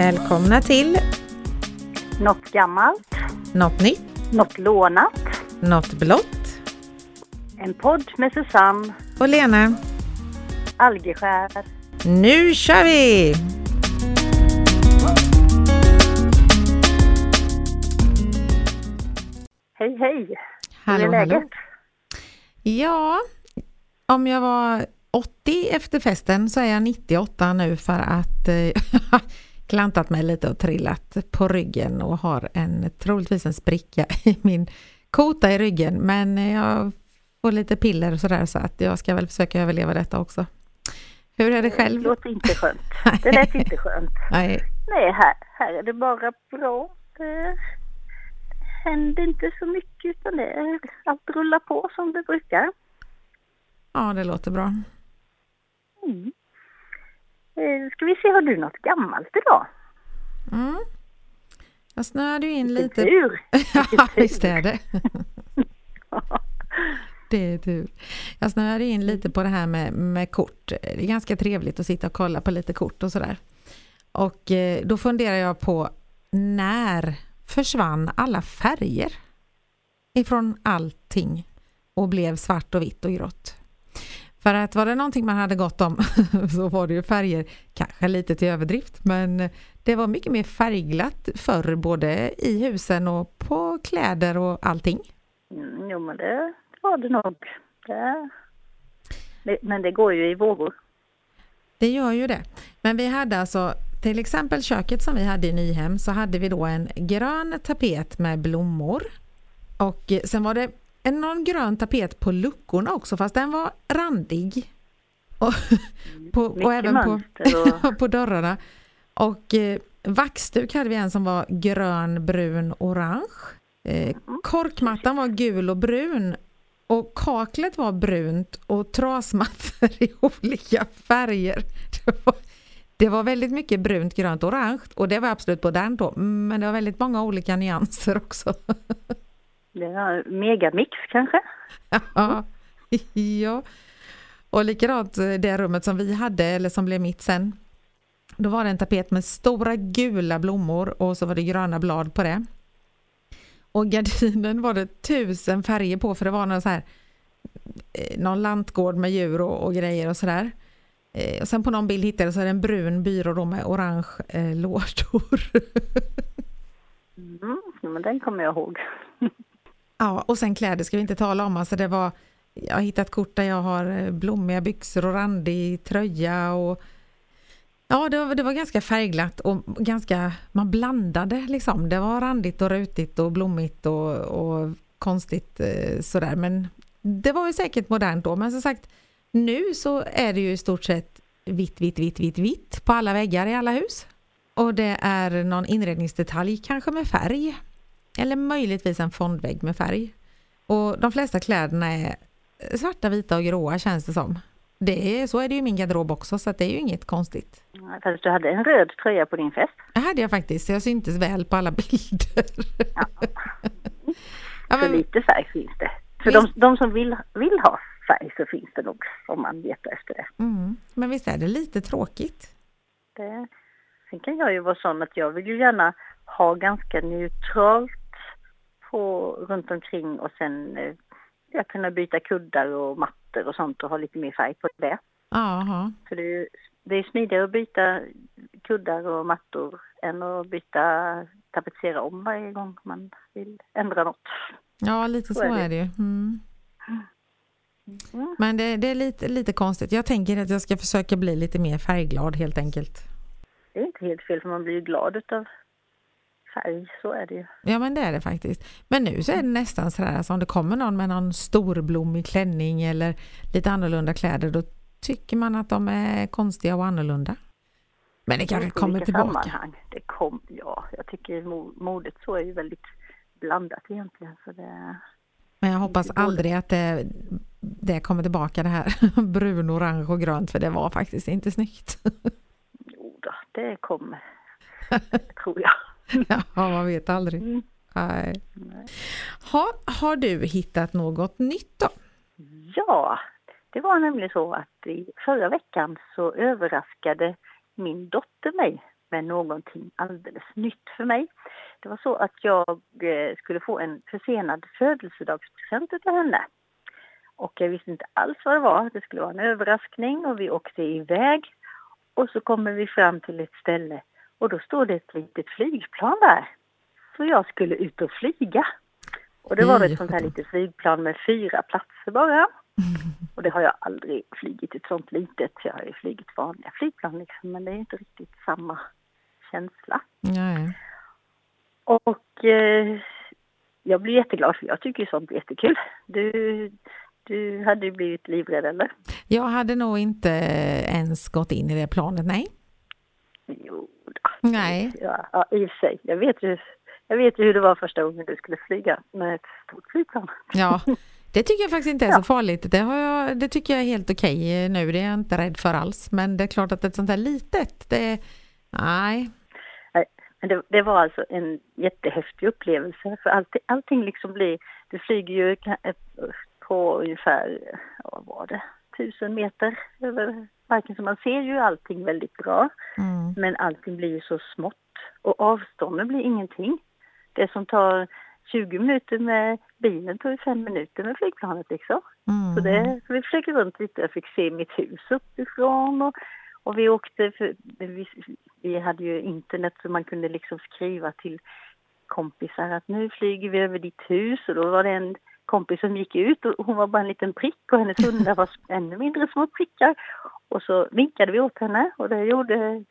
Välkomna till Något gammalt, Något nytt, något lånat. Något blått En podd med Susanne och Lena. Algeskär. Nu kör vi! Hej hej! Hur Hallå, är läget? hallå. Ja, om jag var 80 efter festen så är jag 98 nu för att eh, klantat mig lite och trillat på ryggen och har en troligtvis en spricka i min kota i ryggen. Men jag får lite piller och sådär så att jag ska väl försöka överleva detta också. Hur är det Det själv? låter inte skönt. Det lät inte skönt. Nej, Nej, här, här är det bara bra. Det händer inte så mycket utan det är, allt rullar på som det brukar. ja det låter bra. Mm. Eh, Ska vi se, har du något gammalt idag? Mm. Jag snöade ju in Vilken lite. tur! Ja, visst är det. Det är tur. Jag snöade in lite på det här med, med kort. Det är ganska trevligt att sitta och kolla på lite kort och sådär. Och eh, då funderar jag på när försvann alla färger ifrån allting och blev svart och vitt och grått? För att var det någonting man hade gott om så var det ju färger, kanske lite till överdrift, men det var mycket mer färgglatt förr både i husen och på kläder och allting. Mm, jo, men det var det nog. Det, men det går ju i vågor. Det gör ju det. Men vi hade alltså till exempel köket som vi hade i Nyhem så hade vi då en grön tapet med blommor. Och sen var det en någon grön tapet på luckorna också fast den var randig. Och, på, och även på, och- på dörrarna. Och eh, vaxduk hade vi en som var grön, brun, orange. Eh, korkmattan var gul och brun. Och kaklet var brunt och trasmattor i olika färger. Det var, det var väldigt mycket brunt, grönt orange och det var absolut modernt då. Men det var väldigt många olika nyanser också. Det var megamix kanske? Ja, ja. Och likadant eh, det rummet som vi hade, eller som blev mitt sen. Då var det en tapet med stora gula blommor och så var det gröna blad på det. Och gardinen var det tusen färger på för det var någon så här eh, någon lantgård med djur och, och grejer och sådär. Eh, och sen på någon bild hittade jag så är en brun byrå då med orange eh, lådor. Mm, men den kommer jag ihåg. Ja, och sen kläder ska vi inte tala om. Alltså det var, jag har hittat kort där jag har eh, blommiga byxor och randig tröja. Och, ja, det var, det var ganska färgglatt och ganska, man blandade liksom. Det var randigt och rutigt och blommigt och, och konstigt eh, sådär. Men det var ju säkert modernt då. Men som sagt, nu så är det ju i stort sett vitt, vitt, vitt, vitt, vitt på alla väggar i alla hus. Och det är någon inredningsdetalj kanske med färg. Eller möjligtvis en fondvägg med färg. Och de flesta kläderna är svarta, vita och gråa känns det som. Det är, så är det ju i min garderob också så det är ju inget konstigt. Fast du hade en röd tröja på din fest. Det hade jag faktiskt, så jag syntes väl på alla bilder. Ja. Ja, Så men, lite färg finns det. För de, Visst. de som vill, vill ha färg så finns det nog om man letar efter det. mm, men visst är det lite tråkigt? det. Sen kan jag ju vara sån att jag vill ju gärna ha ganska neutralt på, runt omkring och sen eh, jag kunna byta kuddar och mattor och sånt och ha lite mer färg på det. Jaha. För det är, det är smidigare att byta kuddar och mattor än att byta tapetsera om varje gång man vill ändra något. Ja, lite så, Så är det. är det ju. Mm. Mm. Men det, det är lite, lite konstigt. Jag tänker att jag ska försöka bli lite mer färgglad helt enkelt. Det är inte helt fel för man blir ju glad utav färg, så är det ju. Ja men det är det faktiskt. Men nu så är det nästan sådär, alltså om det kommer någon med någon storblommig klänning eller lite annorlunda kläder då tycker man att de är konstiga och annorlunda. Men det kanske kommer tillbaka. Sammanhang. Det kom, ja, jag tycker mo- modet så är ju väldigt blandat egentligen. Så det, Men jag hoppas aldrig att det, det kommer tillbaka det här brun, orange och grönt för det var faktiskt inte snyggt. jo då, det kommer. tror jag. ja, man vet aldrig. Mm. Nej. Nej. Ha, har du hittat något nytt då? Ja, det var nämligen så att i förra veckan så överraskade min dotter mig med någonting alldeles nytt för mig. Det var så att jag eh, skulle få en försenad födelsedagspresent av henne. Och jag visste inte alls vad det var. Det skulle vara en överraskning och vi åkte iväg. Och så kommer vi fram till ett ställe och då står det ett litet flygplan där. Så jag skulle ut och flyga. Och det var ett sånt här litet flygplan med fyra platser bara. Och det har jag aldrig flygit ett sånt litet. Jag har ju flygit vanliga flygplan liksom, men det är inte riktigt samma känsla. Nej. Och eh, jag blir jätteglad för jag tycker sånt är jättekul. Du, du hade ju blivit livrädd eller? Jag hade nog inte ens gått in i det planet, nej. Jo. Nej. Ja, ja, i och för sig. Jag vet, ju, jag vet ju hur det var första gången du skulle flyga med ett stort flygplan. Ja, det tycker jag faktiskt inte är så farligt. Det, har jag, det tycker jag är helt okej nu. Det är jag inte rädd för alls. Men det är klart att ett sånt här litet, det... Nej. Men det, det, var alltså en jättehäftig upplevelse för allting, allting liksom blir, det flyger ju på ungefär, vad var det, tusen meter över marken så man ser ju allting väldigt bra. Mm. Men allting blir ju så smått och avstånden blir ingenting. Det som tar 20 minuter med bilen tar ju fem minuter med flygplanet liksom. Mm. Så, det, så vi flög runt lite, jag fick se mitt hus uppifrån och, och vi åkte, för, vi, vi hade ju internet så man kunde liksom skriva till kompisar att nu flyger vi över ditt hus och då var det en kompis som gick ut och hon var bara en liten prick och hennes hundar var ännu mindre små prickar. Och så vinkade vi åt henne och det gjorde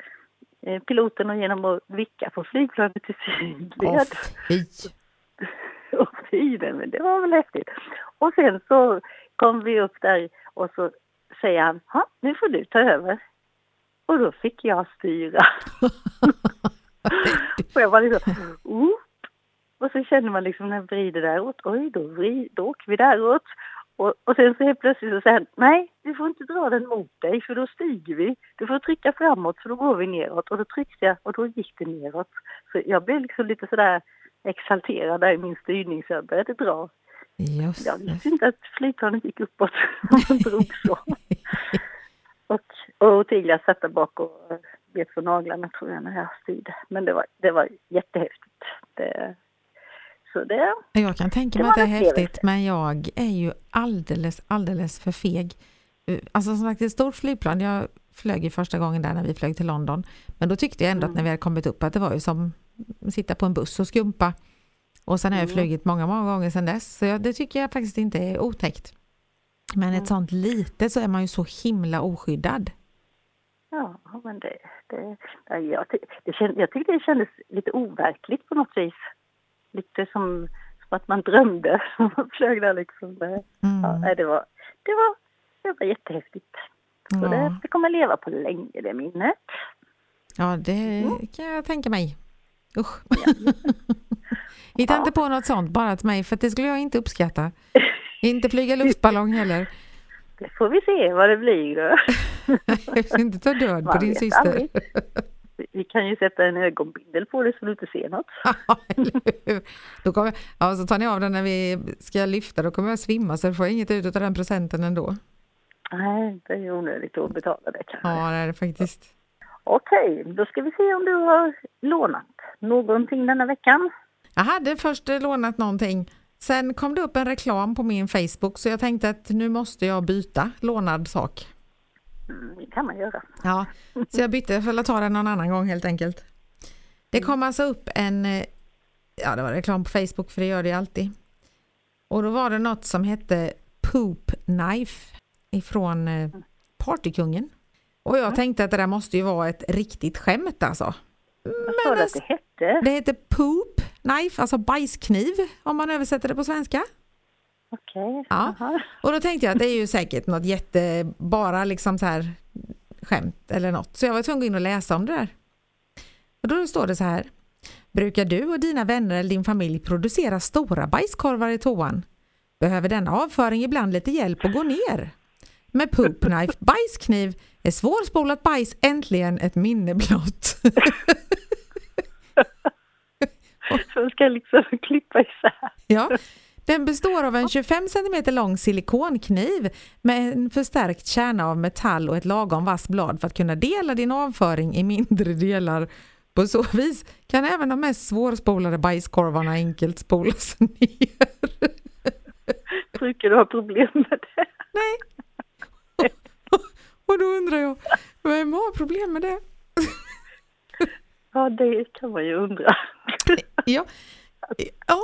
eh, piloten genom att vicka på flygplanet till sidled. Åh, fy! men det var väl häftigt. Och sen så kom vi upp där och så säger han, ja nu får du ta över. Och då fick jag styra. och jag var liksom, oh, och så känner man liksom när jag vrider däråt, oj då, vrid, då åker vi däråt. Och, och sen så helt plötsligt så säger han, nej du får inte dra den mot dig för då stiger vi. Du får trycka framåt för då går vi neråt. Och då tryckte jag och då gick det neråt. Så jag blev liksom lite sådär exalterad där i min styrning så jag började dra. Just jag visste inte att flygplanet gick uppåt och drog så. och, och Ottilia satt där bak och bet på naglarna tror jag när jag styrde. Men det var, det var jättehäftigt. Det, så det, jag kan tänka mig att det är häftigt men jag är ju alldeles, alldeles för feg. Alltså som sagt, ett stort flygplan, jag flög ju första gången där när vi flög till London. Men då tyckte jag ändå mm. att när vi hade kommit upp att det var ju som att sitta på en buss och skumpa. Och sen har jag mm. flugit många, många gånger sedan dess. Så jag, det tycker jag faktiskt inte är otäckt. Men mm. ett sånt litet så är man ju så himla oskyddad. Ja, men det, det, jag, det, jag tyckte det kändes lite overkligt på något vis lite som, som att man drömde. Man flög där liksom. Det, mm. ja, det, var, det, var, det var jättehäftigt. Så ja. det, det kommer leva på länge, det minnet. Ja, det mm. kan jag tänka mig. Usch. Ja. Hitta ja. inte på något sånt bara till mig, för det skulle jag inte uppskatta. inte flyga luftballong heller. Det får vi se vad det blir då. jag ska inte ta död på din syster. Vi kan ju sätta en ögonbindel på dig så du inte ser något. då kommer, ja, så tar ni av den när vi ska lyfta, då kommer jag svimma så jag får inget ut av den presenten ändå. Nej, det är onödigt att betala det kanske. Ja, det är det faktiskt. Okej, då ska vi se om du har lånat någonting denna veckan. Jag hade först lånat någonting. Sen kom det upp en reklam på min Facebook så jag tänkte att nu måste jag byta lånad sak. Mm, det kan man göra. Ja, så jag bytte, jag får ta den någon annan gång helt enkelt. Det kom alltså upp en, eh, ja det var reklam på Facebook för det gör det alltid. Och då var det något som hette Poop Knife ifrån eh, Partykungen. Och jag mm. tänkte att det där måste ju vara ett riktigt skämt alltså. Vad sa du att det hette? Det heter Poop Knife, alltså bajskniv om man översätter det på svenska. Okej. Okay. Ja. Och då tänkte jag att det är ju säkert något jätte, bara liksom så här skämt eller något. Så jag var tvungen att gå in och läsa om det där. Och då står det så här. Brukar du och dina vänner eller din familj producera stora bajskorvar i toan? Behöver denna avföring ibland lite hjälp att gå ner? Med Poop Knife bajskniv är svårspolat bajs äntligen ett minne blott. Som ska liksom klippa isär. Ja, Den består av en 25 cm lång silikonkniv med en förstärkt kärna av metall och ett lagom vass blad för att kunna dela din avföring i mindre delar. På så vis kan även de mest svårspolade bajskorvarna enkelt spolas ner. Brukar du ha problem med det? Nej. Och då undrar jag, vem har problem med det? Ja, det kan man ju undra. Ja, ja.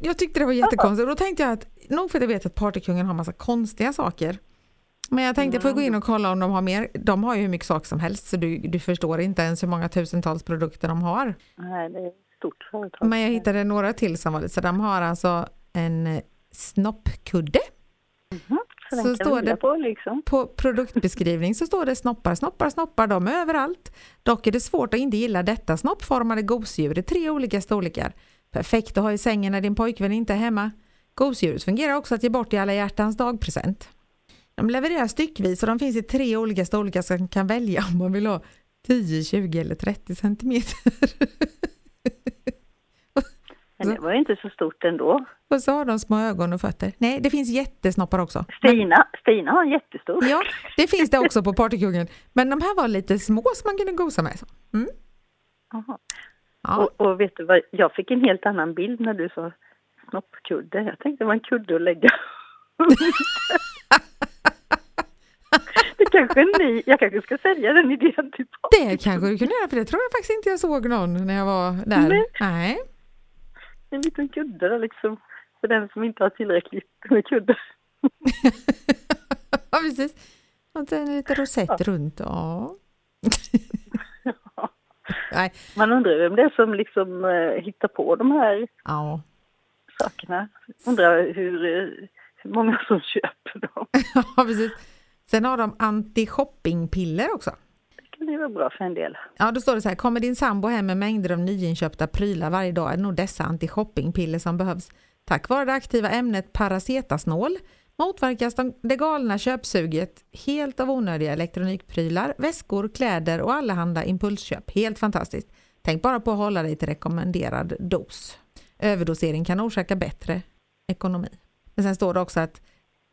Jag tyckte det var jättekonstigt. Och då tänkte jag att, nog för att jag vet att Partykungen har massa konstiga saker. Men jag tänkte, får jag gå in och kolla om de har mer? De har ju hur mycket saker som helst, så du, du förstår inte ens hur många tusentals produkter de har. Nej, det är stort företag. Men jag hittade några till som var lite, så de har alltså en eh, snoppkudde. Mhm, Så, Så kan står det- på liksom. På produktbeskrivning så står det snoppar, snoppar, snoppar, de är överallt. Dock är det svårt att inte gilla detta snoppformade gosedjur i tre olika storlekar. Perfekt att ha i sängen när din pojkvän inte är hemma. Gosedjuret fungerar också att ge bort i alla hjärtans dagpresent. De levererar styckvis och de finns i tre olika storlekar så man kan välja om man vill ha 10, 20 eller 30 centimeter. Men det var inte så stort ändå. Och så har de små ögon och fötter. Nej, det finns jättesnoppar också. Stina, Stina har en jättestor. Ja, det finns det också på Partykungen. Men de här var lite små som man kunde gosa med. Mm. Ja. Och, och vet du vad, jag fick en helt annan bild när du sa snoppkudde. Jag tänkte det var en kudde att lägga. det kanske ni, jag kanske ska sälja den idén till folk. Det kanske du kunde göra, för det tror jag faktiskt inte jag såg någon när jag var där. Nej. Nej. En liten kudde då liksom. För den som inte har tillräckligt med kudde. ja, precis. Och en liten rosett runt. Ja. Nej. Man undrar vem det är som liksom eh, hittar på de här Ja. sakerna. Undrar hur, eh, hur många som köper dem. ja, precis. Sen har de anti-shoppingpiller också. Det kan ju vara bra för en del. Ja, då står det så här, kommer din sambo hem med mängder av nyinköpta prylar varje dag är det nog dessa anti-shoppingpiller som behövs. Tack vare det aktiva ämnet paracetasnol motverkas de- det galna köpsuget helt av onödiga elektronikprylar, väskor, kläder och allehanda impulsköp. Helt fantastiskt. Tänk bara på att hålla dig till rekommenderad dos. Överdosering kan orsaka bättre ekonomi. Men sen står det också att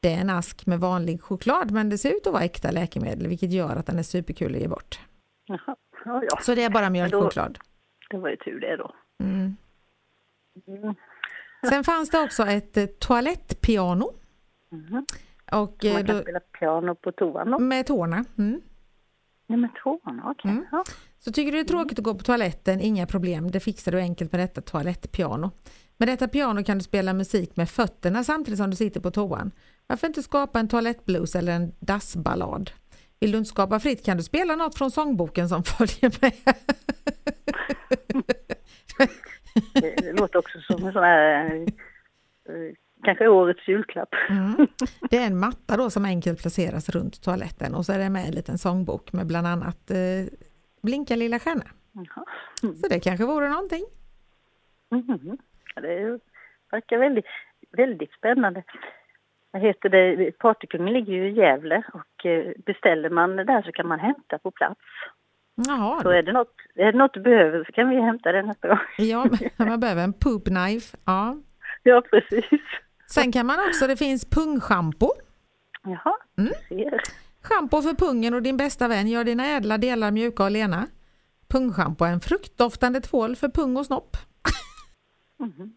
det är en ask med vanlig choklad men det ser ut att vara äkta läkemedel vilket gör att den är superkul att ge bort. Jaha. Ja, ja, Så det är bara mjölkchoklad. det var ju tur det då. Mm. Mm. Sen fanns det också ett eh, toalettpiano. Mhm. Och, eh, Man kan då, spela piano på toan då. med tårna. Mm. Nej men toan, okej. Mm. Ja. Så tycker du det är tråkigt att gå på toaletten, inga problem, det fixar du enkelt med detta toalettpiano. Med detta piano kan du spela musik med fötterna samtidigt som du sitter på toan. Varför inte skapa en toalettblues eller en dassballad? Vill du inte skapa fritt kan du spela något från sångboken som följer med. Det, det låter också som en sån här, eh, kanske årets julklapp. Mm. Det är en matta då som enkelt placeras runt toaletten och så är det med en liten sångbok med bland annat eh, Blinka lilla stjärna. Jaha. Så det kanske vore någonting. Ja, det verkar väldigt, väldigt spännande. Vad heter det? Partykungen ligger ju i Gävle och eh, beställer man där så kan man hämta på plats. Så Jaha, är det något, är det något du behöver så kan vi hämta det nästa gång. ja, man behöver en poop knife. Ja. Ja, precis. Sen kan man också, det finns pungschampo. Jaha, Mm. ser. Schampo för pungen och din bästa vän gör dina ädla delar mjuka och lena. Pungschampo är en fruktdoftande tvål för pung och snopp.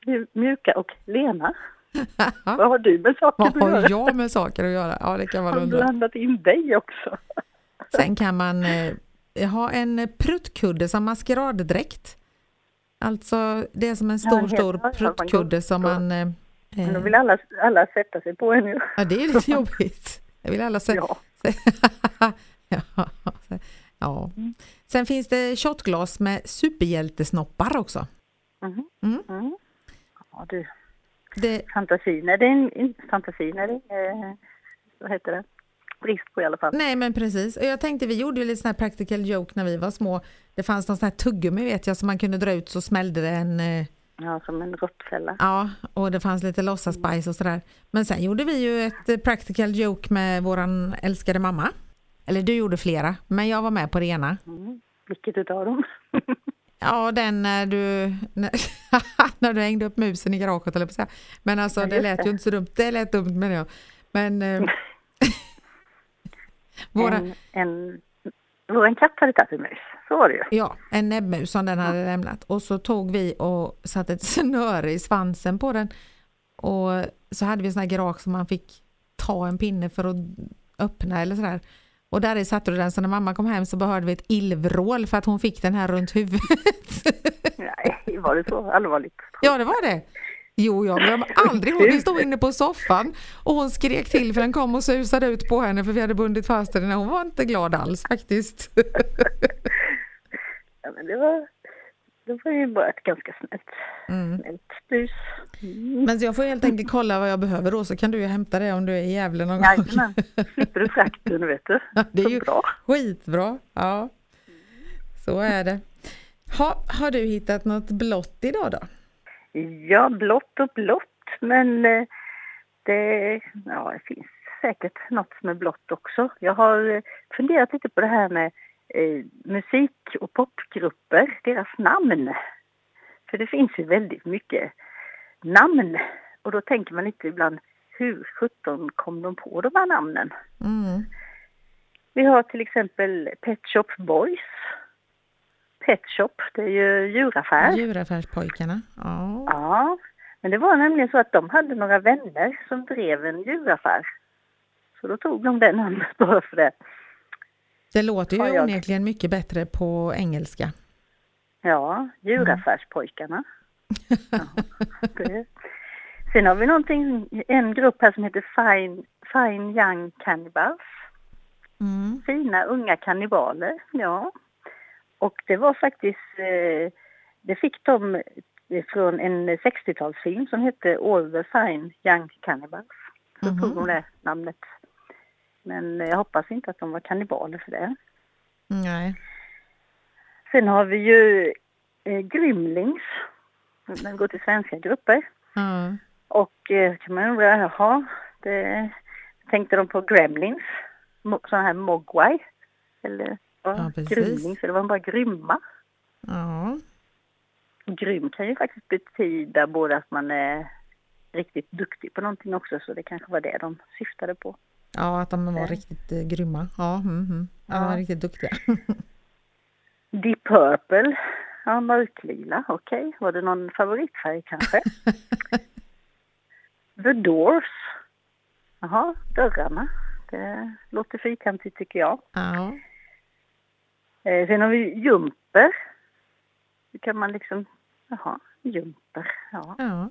Mju- Mjuka och lena. Vad har du med saker Vad att göra? har jag med saker att göra? Ja, det kan man Har du undra. blandat in dig också? Sen kan man eh, ha en pruttkudde som maskeraddräkt. Alltså det är som en stor, stor ja, man pruttkudde som man... Eh, Men då eh, vill alla, alla sätta sig på en ju. ja, det är lite jobbigt. Jag vill alla säga. Ja. ja. ja. Sen finns det shotglas med superhjältesnoppar också. Mhm. Mm. Mm. Ja, du. Det, Fantasin är det en, en fantasin är det eh, vad heter det? Brist på i alla fall. nej men precis. Och jag tänkte vi gjorde ju lite sån här practical joke när vi var små. Det fanns någon sån här tuggummi vet jag som man kunde dra ut så smällde det en eh, Ja, som en råttfälla. Ja, och det fanns lite låtsasbajs och sådär. Men sen gjorde vi ju ett eh, practical joke med våran älskade mamma. Eller du gjorde flera, men jag var med på det ena. Mm. Vilket utav dem? Ja, den när du, när, du hängde upp musen i garaget, eller på så Men alltså Ja, det lät det. ju inte så dumt. Det lät dumt menar jag. Men eh, våra, En, en, vår katt hade tagit en mus, så var det ju. ja, en näbbmus som den hade lämnat. Och så tog vi och satte ett snöre i svansen på den. Och så hade vi en sån här garage som man fick ta en pinne för att öppna eller sådär. Och där i satte du den, så när mamma kom hem så behövde vi ett illvrål för att hon fick den här runt huvudet. Nej, var det så allvarligt? Ja, det var det. Jo, jag glömmer aldrig. Vi stod inne på soffan och hon skrek till för den kom och susade ut på henne för vi hade bundit fast henne. Hon var inte glad alls faktiskt. Ja, men det var, det var ju bara ett ganska snällt, Mm. snällt bus. Mm. Men jag får helt enkelt kolla vad jag behöver då så kan du ju hämta det om du är i Gävle någon gång. Jajamän, slipper du frakten vet du. Det är Så ju bra. skitbra. Ja, så är det. Ha, har du hittat något blått idag då? Ja, blått och blått, men eh, det, ja, det finns säkert något som är blått också. Jag har eh, funderat lite på det här med eh, musik och popgrupper, deras namn. För det finns ju väldigt mycket namn och då tänker man lite ibland hur sjutton kom de på de här namnen? Mm. Vi har till exempel Pet Shop Boys. Pet Shop, det är ju djuraffär. Djuraffärspojkarna. Ja. Ja, men det var nämligen så att de hade några vänner som drev en djuraffär. Så då tog de det namnet bara för det. Det låter ju jag. onekligen mycket bättre på engelska. Ja, djuraffärspojkarna. Ja. Sen har vi någonting, en grupp här som heter Fine, Fine Young Cannibals. Mm. Fina unga kannibaler, ja. Och det var faktiskt, eh, det fick de från en 60-talsfilm som hette All the Fine Young Cannibals. Så Mhm. tog de det namnet. Men jag hoppas inte att de var kannibaler för det. Nej. Sen har vi ju eh, Grymlings. Den går till svenska grupper. Ja. Och eh, kan man undra, jaha, det, tänkte de på Gremlins? Sån här Mogwai? Eller ja, precis. Grymlings, eller var bara grymma? ja. Grym kan ju faktiskt betyda både att man är riktigt duktig på någonting också, så det kanske var det de syftade på. Ja, att de var Ja. riktigt eh, grymma. Ja, mm, mm. ja, de var riktigt duktiga. Deep Purple, ja mörklila, okej. Var det någon favoritfärg kanske? The Doors, jaha, dörrarna. Det låter fyrkantigt tycker jag. ja. Eh, sen har vi jumper. Hur kan man liksom, jaha, jumper, ja. ja.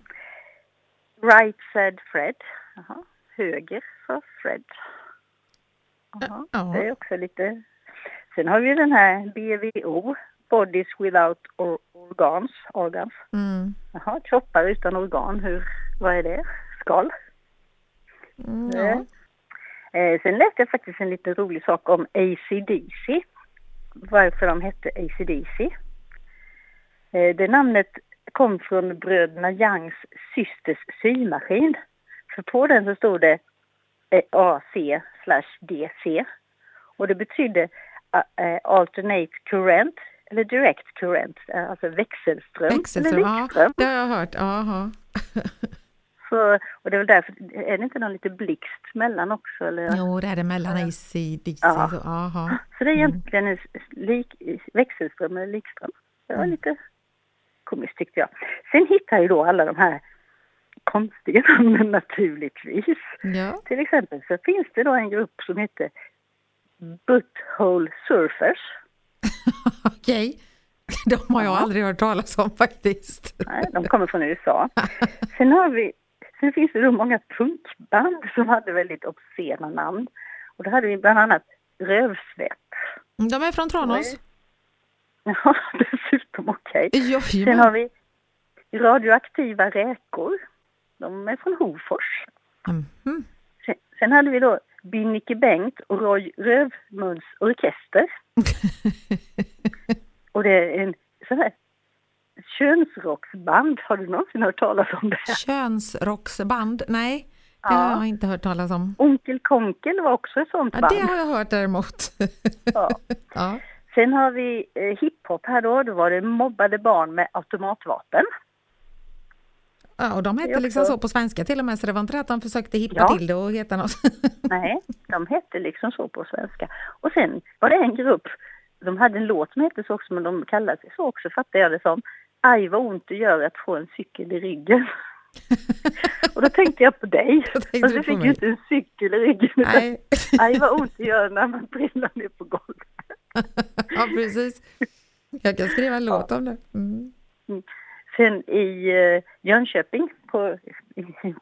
Right said Fred, jaha. Höger sa Fred. Jaha, Ja. det är också lite. Sen har vi den här BVO, Bodies Without or Organs, organs. Mm. Jaha, kroppar utan organ, hur, vad är det? Skal? Mm, ja. Eh, sen läste jag faktiskt en lite rolig sak om ACDC. Varför de hette ACDC. Eh, det namnet kom från bröderna Youngs systers symaskin. För på den så stod det eh, AC DC. Och det betydde eh, alternate current eller direct current, alltså växelström, Växelström, eller ja, det har jag hört. Aha. Så, och det är väl därför, är det inte någon lite blixt mellan också? Eller? Jo, det är det mellan ACDC. Ja. Så, aha. Så det är egentligen en lik, växelström eller likström. Det var Mm. lite komiskt tyckte jag. Sen hittar ju då alla de här konstiga namnen naturligtvis. Ja. Till exempel så finns det då en grupp som heter Butthole Surfers. Okej. De har jag Ja. aldrig hört talas om faktiskt. Nej, de kommer från USA. Sen har vi, sen finns det då många punkband som hade väldigt obscena namn. Och då hade vi bland annat Rövsvett. De är från Tranås. Ja, dessutom okej. Ja, Sen har vi radioaktiva räkor. De är från Hofors. Mhm. Sen, sen hade vi då Binnike Bengt och Roy Rövmuns orkester. Och det är en sån här könsrocksband. Har du någonsin hört talas om det? Könsrocksband? Nej, det Ja. har jag inte hört talas om. Onkel Konkel var också ett sånt Ja, band. det har jag hört däremot. Ja. Ja. Sen har vi eh, hiphop här då, då var det mobbade barn med automatvapen. Ja, och de hette liksom också- så på svenska till och med, så det var inte att de försökte hippa Ja. till det och heta något. Nej, de hette liksom så på svenska. Och sen var det en grupp, de hade en låt som hette så också, men de kallade sig så också, fattar jag det som. Aj vad ont det gör att få en cykel i ryggen. och då tänkte jag på dig. Och så fick ju inte en cykel i ryggen. utan Aj vad ont det gör när man trillar ner på golvet. ja precis. Jag kan skriva en låt om det. Mm. Sen i eh, Jönköping på,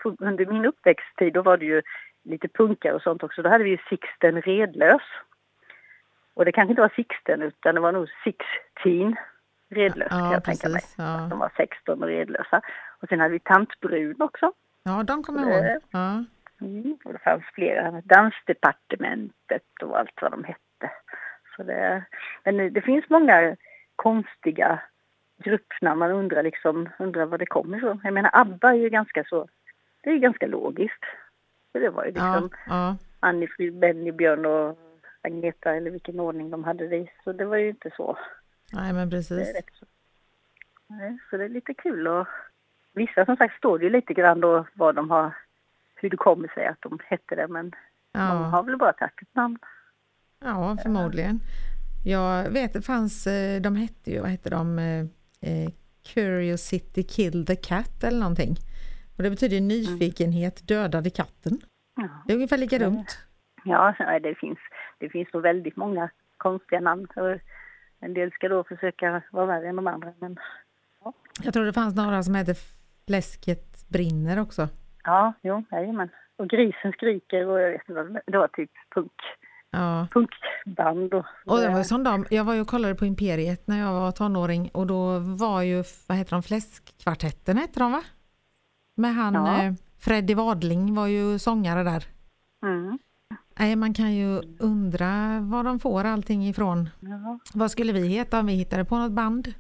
på, under min uppväxttid då var det ju lite punkar och sånt också. Då hade vi ju Sixten Redlös. Och det kanske inte var Sixten utan det var nog Sixteen Redlös kan Ja, jag tänka mig. Ja. De var 16 och redlösa. Och sen hade vi Tant Brun också. ja, de kommer jag ihåg. Ja. Mm. Och det fanns flera, Dansdepartementet och allt vad de hette. Så det, men det finns många konstiga gruppnamn. Man undrar liksom, undrar var det kommer ifrån. Jag menar ABBA är ju ganska så, det är ju ganska logiskt. Så det var ju Ja, liksom ja. Annie-Frid, Benny, Björn och Agneta eller vilken ordning de hade det i. Så det var ju inte så. Nej, men Det precis. rätt så. Nej, så det är lite kul och vissa som sagt står det ju lite grann då vad de har, hur det kommer sig att de hette det men många Ja, har väl bara tagit ett namn. ja förmodligen. Jag vet, det fanns, eh, de hette ju, vad hette de, Eh, eh, Curiosity Kill the Cat eller någonting. Och det betyder nyfikenhet dödade katten. Ja, Det är ungefär lika Mm. dumt. ja det finns, det finns nog väldigt många konstiga namn. En del ska då försöka vara värre än de andra men Jag tror det fanns några som hette Fläsket brinner också. ja, jo, jajamän. Och grisen skriker och jag vet inte vad det var typ punk, Ja. punkband och Och det var som de, jag var ju och kollade på Imperiet när jag var tonåring och då var ju, vad heter de, Fläskkvartetten hette de va? Med han Ja. eh, Freddy Wadling var ju sångare där. mm. Nej, man kan ju undra var de får allting ifrån. ja. Vad skulle vi heta om vi hittade på något band?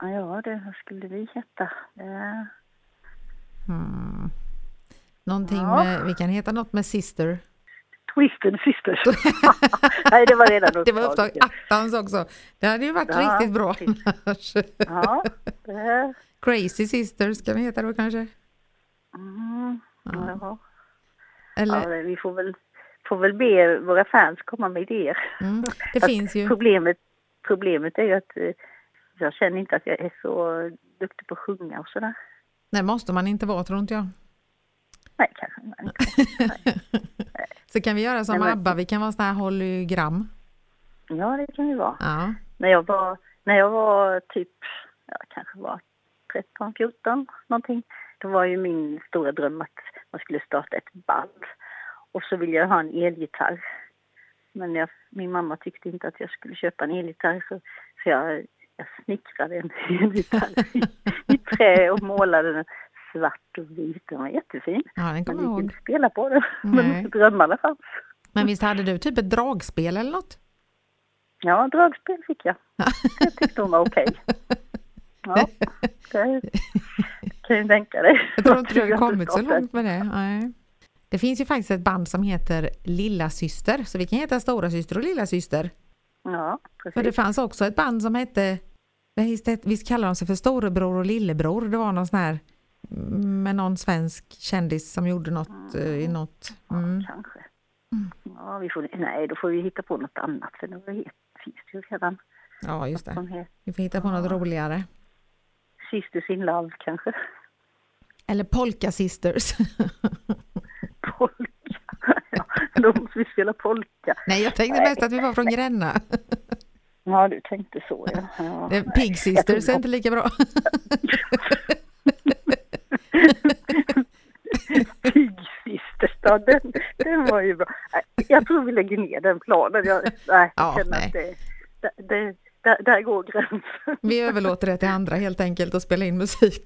Ja, det vad skulle vi heta? Det, Hmm. Någonting Ja. med, vi kan heta något med Sister. Twisted Sisters. Nej, det var redan Det var upptag attans också. Det hade ju varit Ja, riktigt bra precis. annars. Ja, det... Crazy Sisters ska vi heta då kanske? Mm, Ja. ja. Eller, Ja, vi får väl, får väl be våra fans komma med idéer. mm, det Att finns ju. Problemet, problemet är ju att eh, jag känner inte att jag är så duktig på att sjunga och sådär. Det måste man inte vara tror inte jag. Nej, kanske inte. Så kan vi göra som Nej, men- ABBA, vi kan vara sådana här hologram. Ja, det kan ju vara. Ja. När jag var, när jag var typ, jag kanske var 13, 14 någonting. Då var ju min stora dröm att man skulle starta ett band. Och så ville jag ha en elgitarr. Men jag, min mamma tyckte inte att jag skulle köpa en elgitarr så, så jag, jag snickrade en elgitarr i, i trä och målade den svart och vit. Den var jättefin. ja, den kommer jag inte spela på den. Nej. Men drömmarna fanns. Men visst hade du typ ett dragspel eller något? Ja, dragspel fick jag. Det tyckte hon var okej. Ja, det kan ju tänka dig. Jag tror inte du har Jag kommit så långt med det. Nej. Det finns ju faktiskt ett band som heter Lilla Syster, så vi kan heta Stora Syster och Lilla Syster. Ja, För det precis. fanns också ett band som hette, visst kallar de sig för Storebror och Lillebror? Det var någon sån här mm, med någon svensk kändis som gjorde något eh, i något. Mm. Kanske. Ja, vi får, nej, då får vi hitta på något annat för det finns ju redan. Ja, just det. Vi får hitta på något roligare. Sisters in Love kanske. Eller Polka Sisters. Polka. Ja, då måste vi spela polka. Nej, jag tänkte Nej. mest att vi var från Gränna. Ja, du tänkte så ja. ja. Pig Sisters är inte lika bra. Pig Sisters då, den, den var ju bra. Jag tror vi lägger ner den planen. Jag, nej, jag Ja, känner nej. att det, det, där, där går gränsen. Vi överlåter det till andra helt enkelt och spela in musik.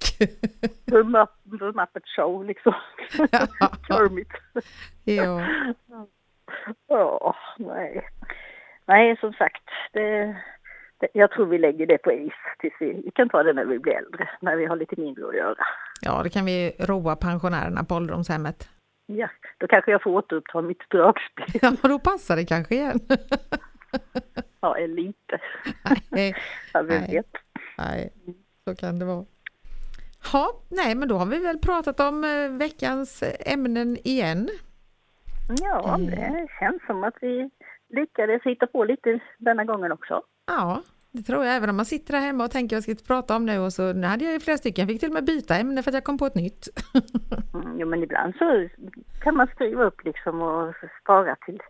The Mupp- The Muppet Show liksom. Kermit. ja. Ja, nej. Nej, som sagt. Det, det, jag tror vi lägger det på is tills vi, vi kan ta det när vi blir äldre. När vi har lite mindre att göra. ja, det kan vi roa pensionärerna på ålderdomshemmet. Ja, då kanske jag får återuppta mitt dragspel. Ja, då passar det kanske igen. Ja, eller inte. Nej, Ja, vem Nej. vet. nej, så kan det vara. Ja, nej, men då har vi väl pratat om eh, veckans ämnen igen. Ja, Mm. det känns som att vi lyckades hitta på lite denna gången också. Ja, det tror jag. Även om man sitter där hemma och tänker vad jag ska inte prata om nu och så nu hade jag ju flera stycken. Jag fick till och med byta ämne för att jag kom på ett nytt. Mm, jo, men ibland så kan man skriva upp liksom och spara till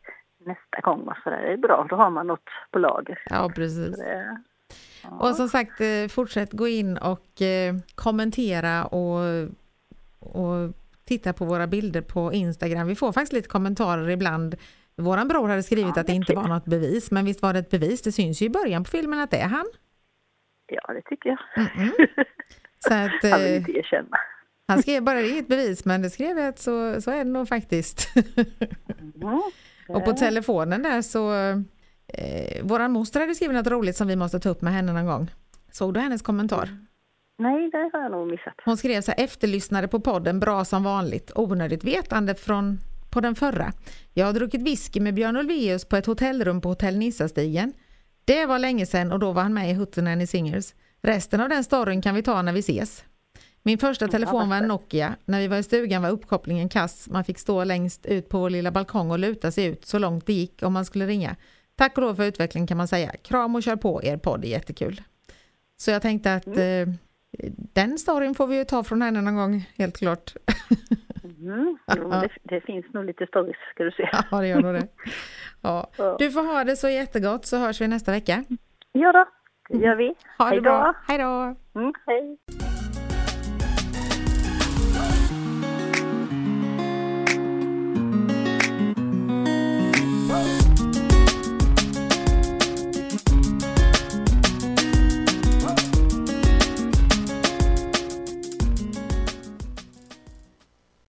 nästa gång och så där. Det är bra, då har man något på lager. Ja, precis. Det, ja. Och som sagt, eh, fortsätt gå in och eh, kommentera och, och titta på våra bilder på Instagram. Vi får faktiskt lite kommentarer ibland. Våran bror hade skrivit Ja, att det inte var något bevis, men visst var det ett bevis? Det syns ju i början på filmen att det är han. ja, det tycker jag. Mm-mm. Så att, Han vill eh, inte erkänna. han skrev bara det är inget bevis, men det skrev jag att så, så är det nog faktiskt. Mm. Och på telefonen där så, eh, våran moster hade skrivit något roligt som vi måste ta upp med henne någon gång. Såg du hennes kommentar? Nej, det har jag nog missat. Hon skrev så här, efterlyssnade på podden, bra som vanligt, onödigt vetande från på den förra. Jag har druckit whisky med Björn Ulvaeus på ett hotellrum på Hotell Nissastigen. Det var länge sedan och då var han med i Hootenanny Singers. Resten av den storyn kan vi ta när vi ses. Min första telefon var en Nokia. När vi var i stugan var uppkopplingen kass. Man fick stå längst ut på vår lilla balkong och luta sig ut så långt det gick om man skulle ringa. Tack och lov för utveckling kan man säga. Kram och kör på er podd, är jättekul. Så jag tänkte att eh, den storyn får vi ju ta från henne någon gång, helt klart. Mm. Jo, det, det finns nog lite stories, ska du se. Ja, det gör nog det. Ja. Du får ha det så jättegott så hörs vi nästa vecka. Ja då, det gör vi. Ha det Hej då. bra. Hej då! Mm, hej.